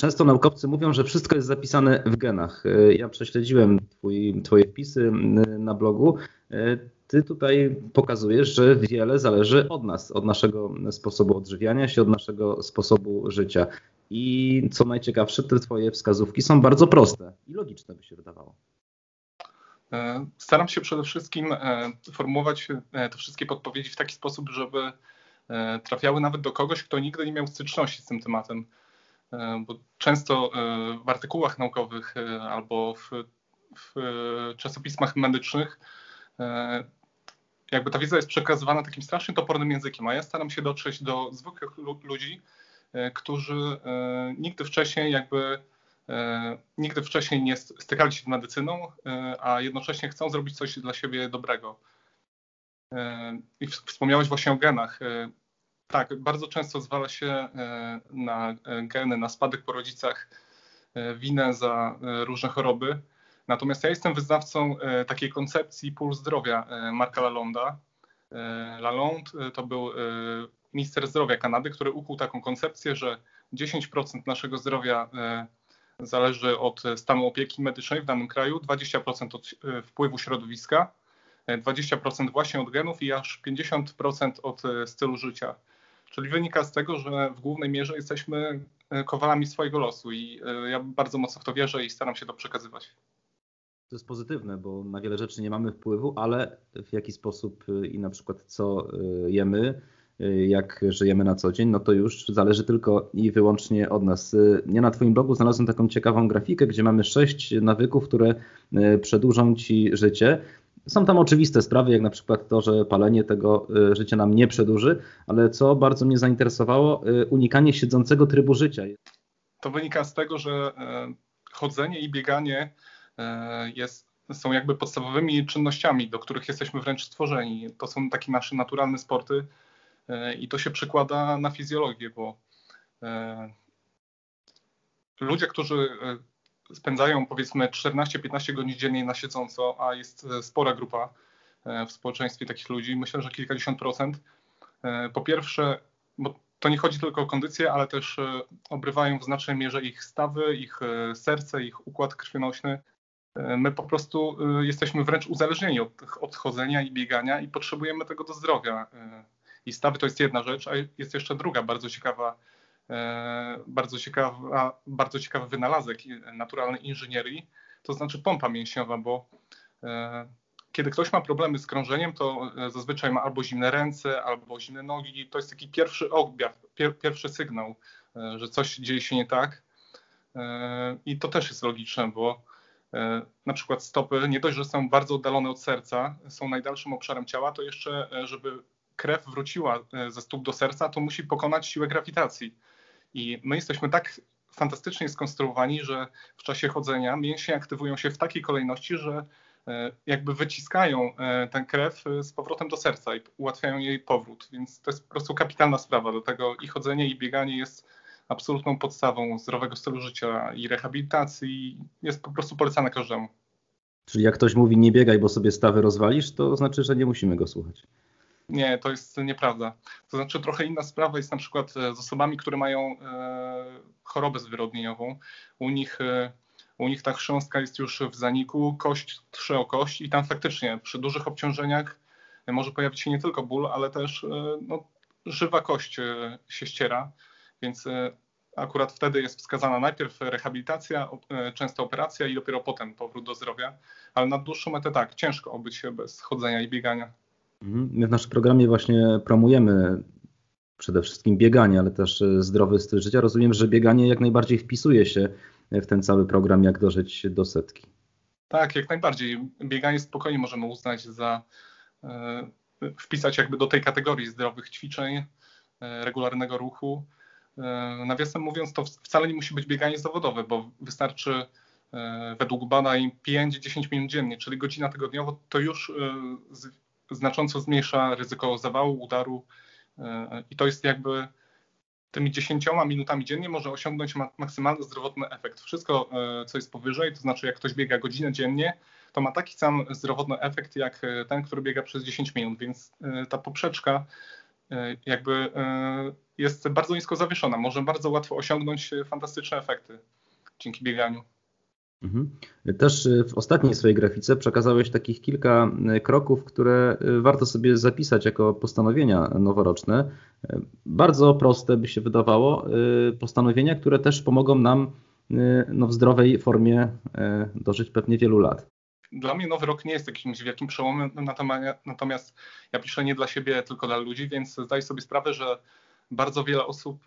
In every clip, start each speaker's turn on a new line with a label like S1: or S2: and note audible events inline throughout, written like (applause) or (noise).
S1: Często naukowcy mówią, że wszystko jest zapisane w genach. E, ja prześledziłem twój, Twoje wpisy na blogu. E, ty tutaj pokazujesz, że wiele zależy od nas, od naszego sposobu odżywiania się, od naszego sposobu życia. I co najciekawsze, te Twoje wskazówki są bardzo proste i logiczne, by się wydawało.
S2: E, staram się przede wszystkim formułować te wszystkie podpowiedzi w taki sposób, żeby trafiały nawet do kogoś, kto nigdy nie miał styczności z tym tematem. E, bo często e, w artykułach naukowych e, albo w, w czasopismach medycznych jakby ta wiedza jest przekazywana takim strasznie topornym językiem, a ja staram się dotrzeć do zwykłych ludzi, którzy nigdy wcześniej jakby nigdy wcześniej nie stykali się z medycyną, a jednocześnie chcą zrobić coś dla siebie dobrego. I wspomniałeś właśnie o genach. Tak, bardzo często zwala się e, na e, geny, na spadek po rodzicach e, winę za różne choroby. Natomiast ja jestem wyznawcą takiej koncepcji pól zdrowia Marka Lalonda. Lalonde to był minister zdrowia Kanady, który ukuł taką koncepcję, że 10% naszego zdrowia zależy od stanu opieki medycznej w danym kraju, 20% od wpływu środowiska, 20% właśnie od genów i aż 50% od stylu życia. Czyli wynika z tego, że w głównej mierze jesteśmy e, kowalami swojego losu i e, ja bardzo mocno w to wierzę i staram się to przekazywać.
S1: To jest pozytywne, bo na wiele rzeczy nie mamy wpływu, ale w jaki sposób e, i na przykład co jemy, jak żyjemy na co dzień, no to już zależy tylko i wyłącznie od nas. Ja na Twoim blogu znalazłem taką ciekawą grafikę, gdzie mamy sześć nawyków, które przedłużą Ci życie. Są tam oczywiste sprawy, jak na przykład to, że palenie tego y, życia nam nie przedłuży, ale co bardzo mnie zainteresowało, y, unikanie siedzącego trybu życia.
S2: To wynika z tego, że e, chodzenie i bieganie e, jest, są jakby podstawowymi czynnościami, do których jesteśmy wręcz stworzeni. To są takie nasze naturalne sporty e, i to się przekłada na fizjologię, bo ludzie, którzy spędzają powiedzmy 14-15 godzin dziennie na siedząco, a jest e, spora grupa e, w społeczeństwie takich ludzi, myślę, że kilkadziesiąt procent. E, po pierwsze, bo to nie chodzi tylko o kondycję, ale też obrywają w znacznej mierze ich stawy, ich serce, ich układ krwionośny. My po prostu jesteśmy wręcz uzależnieni od odchodzenia i biegania i potrzebujemy tego do zdrowia. I stawy to jest jedna rzecz, a jest jeszcze druga bardzo ciekawa bardzo, ciekawa, bardzo ciekawy wynalazek naturalnej inżynierii, to znaczy pompa mięśniowa, bo e, kiedy ktoś ma problemy z krążeniem, to e, zazwyczaj ma albo zimne ręce, albo zimne nogi. To jest taki pierwszy objaw, pier, pierwszy sygnał, że coś dzieje się nie tak. I to też jest logiczne, bo na przykład stopy, nie dość, że są bardzo oddalone od serca, są najdalszym obszarem ciała, to jeszcze, żeby krew wróciła ze stóp do serca, to musi pokonać siłę grawitacji. I my jesteśmy tak fantastycznie skonstruowani, że w czasie chodzenia mięśnie aktywują się w takiej kolejności, że e, jakby wyciskają e, tę krew e, z powrotem do serca i ułatwiają jej powrót. Więc to jest po prostu kapitalna sprawa. Do tego i chodzenie, i bieganie jest absolutną podstawą zdrowego stylu życia i rehabilitacji. Jest po prostu polecane każdemu.
S1: Czyli jak ktoś mówi nie biegaj, bo sobie stawy rozwalisz, to znaczy, że nie musimy go słuchać.
S2: Nie, to jest nieprawda. To znaczy trochę inna sprawa jest na przykład e, z osobami, które mają e, chorobę zwyrodnieniową. U nich, e, u nich ta chrząstka jest już w zaniku, kość trze o kość i tam faktycznie przy dużych obciążeniach może pojawić się nie tylko ból, ale też no, żywa kość się ściera, więc akurat wtedy jest wskazana najpierw rehabilitacja, często operacja i dopiero potem powrót do zdrowia, ale na dłuższą metę tak, ciężko obyć się bez chodzenia i biegania.
S1: Mhm. My w naszym programie właśnie promujemy przede wszystkim bieganie, ale też e, zdrowy styl życia. Rozumiem, że bieganie jak najbardziej wpisuje się w ten cały program, jak dożyć do setki.
S2: Tak, jak najbardziej. Bieganie spokojnie możemy uznać za e, wpisać jakby do tej kategorii zdrowych ćwiczeń, e, regularnego ruchu. Nawiasem mówiąc, to wcale nie musi być bieganie zawodowe, bo wystarczy według badań 5-10 minut dziennie, czyli godzina tygodniowo, to już znacząco zmniejsza ryzyko zawału, udaru e, i to jest jakby tymi 10 minutami dziennie może osiągnąć maksymalny zdrowotny efekt. Wszystko, e, co jest powyżej, to znaczy jak ktoś biega godzinę dziennie, to ma taki sam zdrowotny efekt jak e, ten, który biega przez 10 minut, więc ta poprzeczka jakby jest bardzo nisko zawieszona. Może bardzo łatwo osiągnąć fantastyczne efekty dzięki bieganiu.
S1: Mhm. Też w ostatniej swojej grafice przekazałeś takich kilka kroków, które warto sobie zapisać jako postanowienia noworoczne. Bardzo proste by się wydawało, postanowienia, które też pomogą nam no, w zdrowej formie dożyć pewnie wielu lat
S2: dla mnie Nowy Rok nie jest jakimś wielkim przełomem, natomiast ja piszę nie dla siebie, tylko dla ludzi, więc zdaję sobie sprawę, że bardzo wiele osób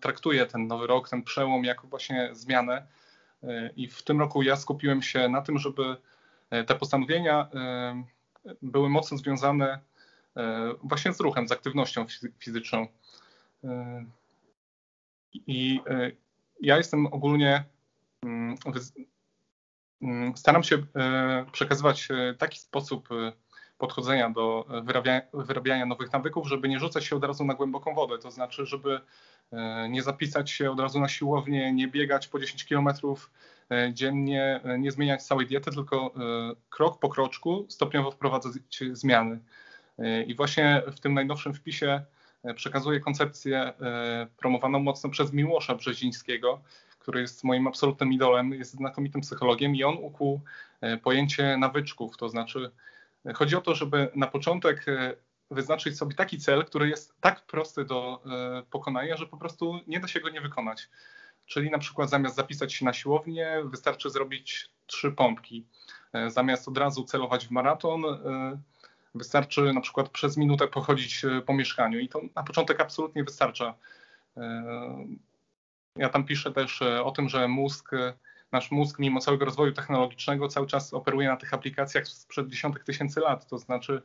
S2: traktuje ten Nowy Rok, ten przełom jako właśnie zmianę. E, I w tym roku ja skupiłem się na tym, żeby e, te postanowienia były mocno związane właśnie z ruchem, z aktywnością fizyczną. I ja jestem ogólnie mm, Mm, staram się e, przekazywać e, taki sposób e, podchodzenia do wyrabiania, wyrabiania nowych nawyków, żeby nie rzucać się od razu na głęboką wodę. To znaczy, żeby nie zapisać się od razu na siłownię, nie biegać po 10 kilometrów dziennie, nie zmieniać całej diety, tylko krok po kroczku stopniowo wprowadzać zmiany. I właśnie w tym najnowszym wpisie przekazuję koncepcję promowaną mocno przez Miłosza Brzezińskiego, który jest moim absolutnym idolem, jest znakomitym psychologiem i on ukuł e, pojęcie nawyczków, to znaczy e, chodzi o to, żeby na początek e, wyznaczyć sobie taki cel, który jest tak prosty do pokonania, że po prostu nie da się go nie wykonać. Czyli na przykład zamiast zapisać się na siłownię, wystarczy zrobić trzy pompki. Zamiast od razu celować w maraton, wystarczy na przykład przez minutę pochodzić po mieszkaniu i to na początek absolutnie wystarcza. Ja tam piszę też e, o tym, że mózg, e, nasz mózg, mimo całego rozwoju technologicznego, cały czas operuje na tych aplikacjach sprzed dziesiątek tysięcy lat. To znaczy,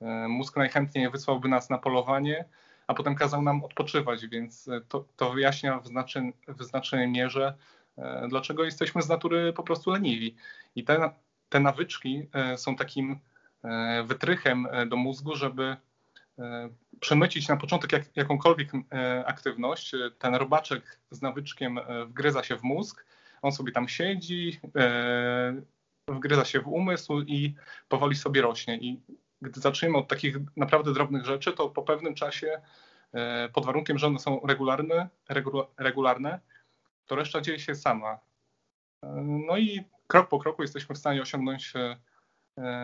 S2: e, mózg najchętniej wysłałby nas na polowanie, a potem kazał nam odpoczywać, więc to, to wyjaśnia w, znaczeń, w znacznej mierze, dlaczego jesteśmy z natury po prostu leniwi. I te, te nawyczki są takim wytrychem do mózgu, żeby przemycić na początek jak, jakąkolwiek e, aktywność, e, ten robaczek z nawyczkiem e, wgryza się w mózg, on sobie tam siedzi, wgryza się w umysł i powoli sobie rośnie. I gdy zaczniemy od takich naprawdę drobnych rzeczy, to po pewnym czasie, pod warunkiem, że one są regularne, regularne to reszta dzieje się sama. No i krok po kroku jesteśmy w stanie osiągnąć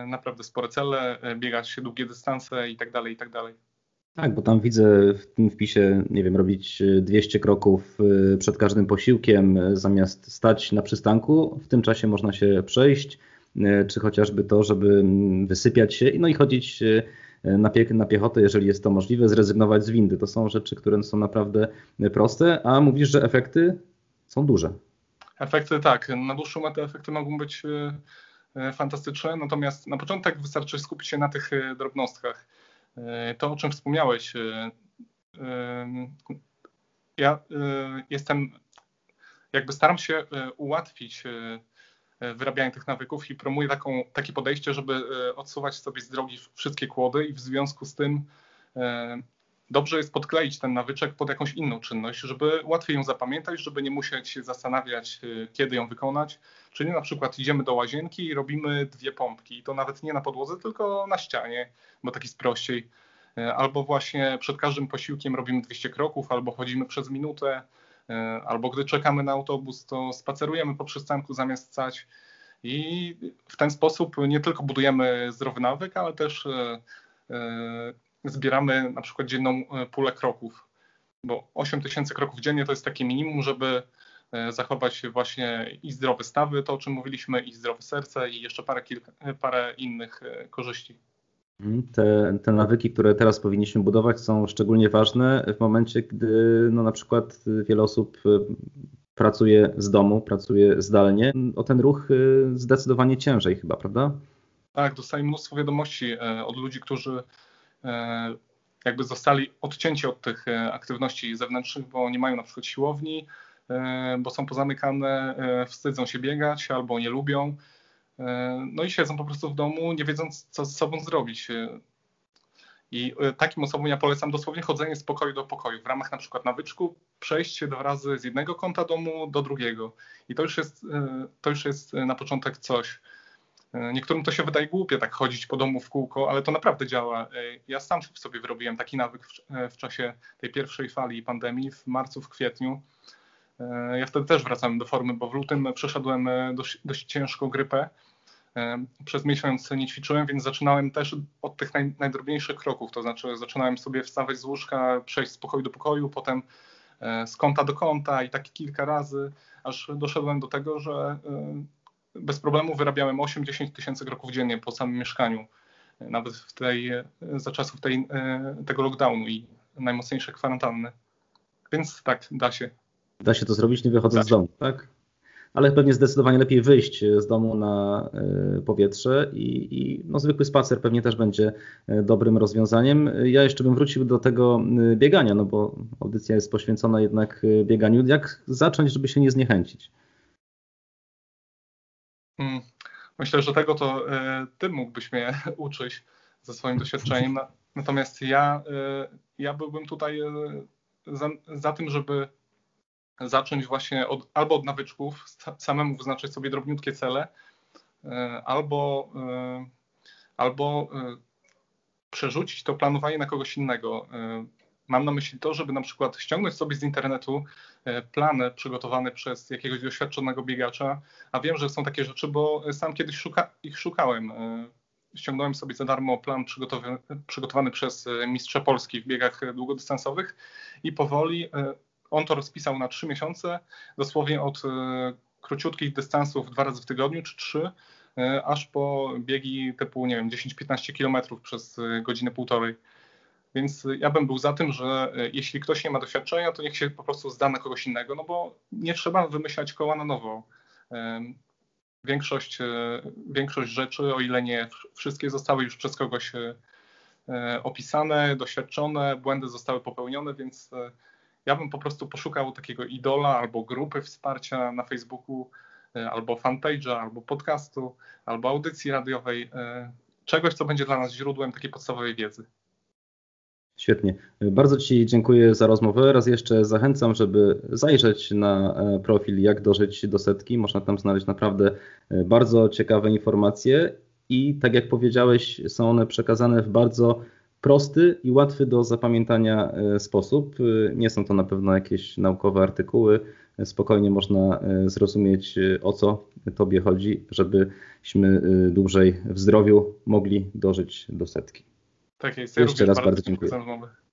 S2: naprawdę spore cele, biegać się długie dystanse i tak dalej, i tak dalej.
S1: Tak, bo tam widzę w tym wpisie, nie wiem, robić 200 kroków y, przed każdym posiłkiem, y, zamiast stać na przystanku. W tym czasie można się przejść, czy chociażby to, żeby wysypiać się no i chodzić na, pie na piechotę, jeżeli jest to możliwe, zrezygnować z windy. To są rzeczy, które są naprawdę proste, a mówisz, że efekty są duże.
S2: Efekty tak, na dłuższą metę efekty mogą być fantastyczne, natomiast na początek wystarczy skupić się na tych drobnostkach E, to, o czym wspomniałeś, e, e, ja jestem, jakby staram się ułatwić wyrabianie tych nawyków i promuję taką, takie podejście, żeby odsuwać sobie z drogi wszystkie kłody i w związku z tym dobrze jest podkleić ten nawyczek pod jakąś inną czynność, żeby łatwiej ją zapamiętać, żeby nie musieć się zastanawiać, kiedy ją wykonać. Czyli na przykład idziemy do łazienki i robimy dwie pompki. I to nawet nie na podłodze, tylko na ścianie, bo tak jest prościej. E, albo właśnie przed każdym posiłkiem robimy 200 kroków, albo chodzimy przez minutę, e, albo gdy czekamy na autobus, to spacerujemy po przystanku zamiast stać. I w ten sposób nie tylko budujemy zdrowy nawyk, ale też zbieramy na przykład dzienną pulę kroków, bo 8 tysięcy kroków dziennie to jest takie minimum, żeby zachować właśnie i zdrowe stawy, to o czym mówiliśmy, i zdrowe serce, i jeszcze parę, kilka, parę innych korzyści.
S1: Mhm. Te, te nawyki, które teraz powinniśmy budować, są szczególnie ważne w momencie, gdy no, na przykład wiele osób pracuje z domu, pracuje zdalnie. O ten ruch zdecydowanie ciężej chyba, prawda?
S2: Tak, dostaję mnóstwo wiadomości e, od ludzi, którzy e, jakby zostali odcięci od tych e, aktywności zewnętrznych, bo nie mają na przykład siłowni, bo są pozamykane, wstydzą się biegać albo nie lubią. No i siedzą po prostu w domu, nie wiedząc, co ze sobą zrobić. I e, takim osobom ja polecam dosłownie chodzenie z pokoju do pokoju. W ramach na przykład nawyczku przejść dwa razy z jednego kąta domu do drugiego. I to już jest, e, to już jest na początek coś. Niektórym to się wydaje głupie, tak chodzić po domu w kółko, ale to naprawdę działa. Ja sam sobie wyrobiłem taki nawyk w, w czasie tej pierwszej fali pandemii, w marcu, w kwietniu. Ja wtedy też wracałem do formy, bo w lutym przeszedłem dość, dość ciężką grypę. Przez miesiąc nie ćwiczyłem, więc zaczynałem też od tych naj, najdrobniejszych kroków. To znaczy, zaczynałem sobie wstawać z łóżka, przejść z pokoju do pokoju, potem e, z kąta do kąta i tak kilka razy, aż doszedłem do tego, że e, bez problemu wyrabiałem 8-10 tysięcy kroków dziennie po samym mieszkaniu, nawet w tej, za czasów tej, e, tego lockdownu i najmocniejszej kwarantanny. Więc tak, da się.
S1: Da się to zrobić nie wychodząc z domu, tak? ale pewnie zdecydowanie lepiej wyjść z domu na e, powietrze i, i no, zwykły spacer pewnie też będzie e, dobrym rozwiązaniem. Ja jeszcze bym wrócił do tego e, biegania, no bo audycja jest poświęcona jednak bieganiu. Jak zacząć, żeby się nie zniechęcić?
S2: Hmm. Myślę, że tego to ty mógłbyś mnie (laughs) uczyć ze swoim doświadczeniem. Natomiast ja, ja byłbym tutaj za, za tym, żeby zacząć właśnie od, albo od nawyczków, samemu wyznaczyć sobie drobniutkie cele, albo, albo przerzucić to planowanie na kogoś innego. Mam na myśli to, żeby na przykład ściągnąć sobie z internetu plany przygotowane przez jakiegoś doświadczonego biegacza, a wiem, że są takie rzeczy, bo sam kiedyś szuka, ich szukałem. Ściągnąłem sobie za darmo plan przygotowany, przygotowany przez mistrza Polski w biegach długodystansowych i powoli on to rozpisał na trzy miesiące, dosłownie od e, króciutkich dystansów dwa razy w tygodniu czy trzy, e, aż po biegi typu, nie wiem, 10-15 kilometrów przez e, godzinę półtorej. Więc ja bym był za tym, że jeśli ktoś nie ma doświadczenia, to niech się po prostu zda na kogoś innego, no bo nie trzeba wymyślać koła na nowo. Większość, większość rzeczy, o ile nie wszystkie, zostały już przez kogoś opisane, doświadczone, błędy zostały popełnione, więc ja bym po prostu poszukał takiego idola albo grupy wsparcia na Facebooku, e, albo fanpage'a, albo podcastu, albo audycji radiowej, e, czegoś, co będzie dla nas źródłem takiej podstawowej wiedzy.
S1: Świetnie. Bardzo Ci dziękuję za rozmowę. Raz jeszcze zachęcam, żeby zajrzeć na e, profil Jak dożyć do setki. Można tam znaleźć naprawdę bardzo ciekawe informacje i tak jak powiedziałeś, są one przekazane w bardzo prosty i łatwy do zapamiętania e, sposób. E, nie są to na pewno jakieś naukowe artykuły. E, spokojnie można zrozumieć, o co Tobie chodzi, żebyśmy dłużej w zdrowiu mogli dożyć do setki.
S2: Tak jest.
S1: Ja Jeszcze raz bardzo dziękuję.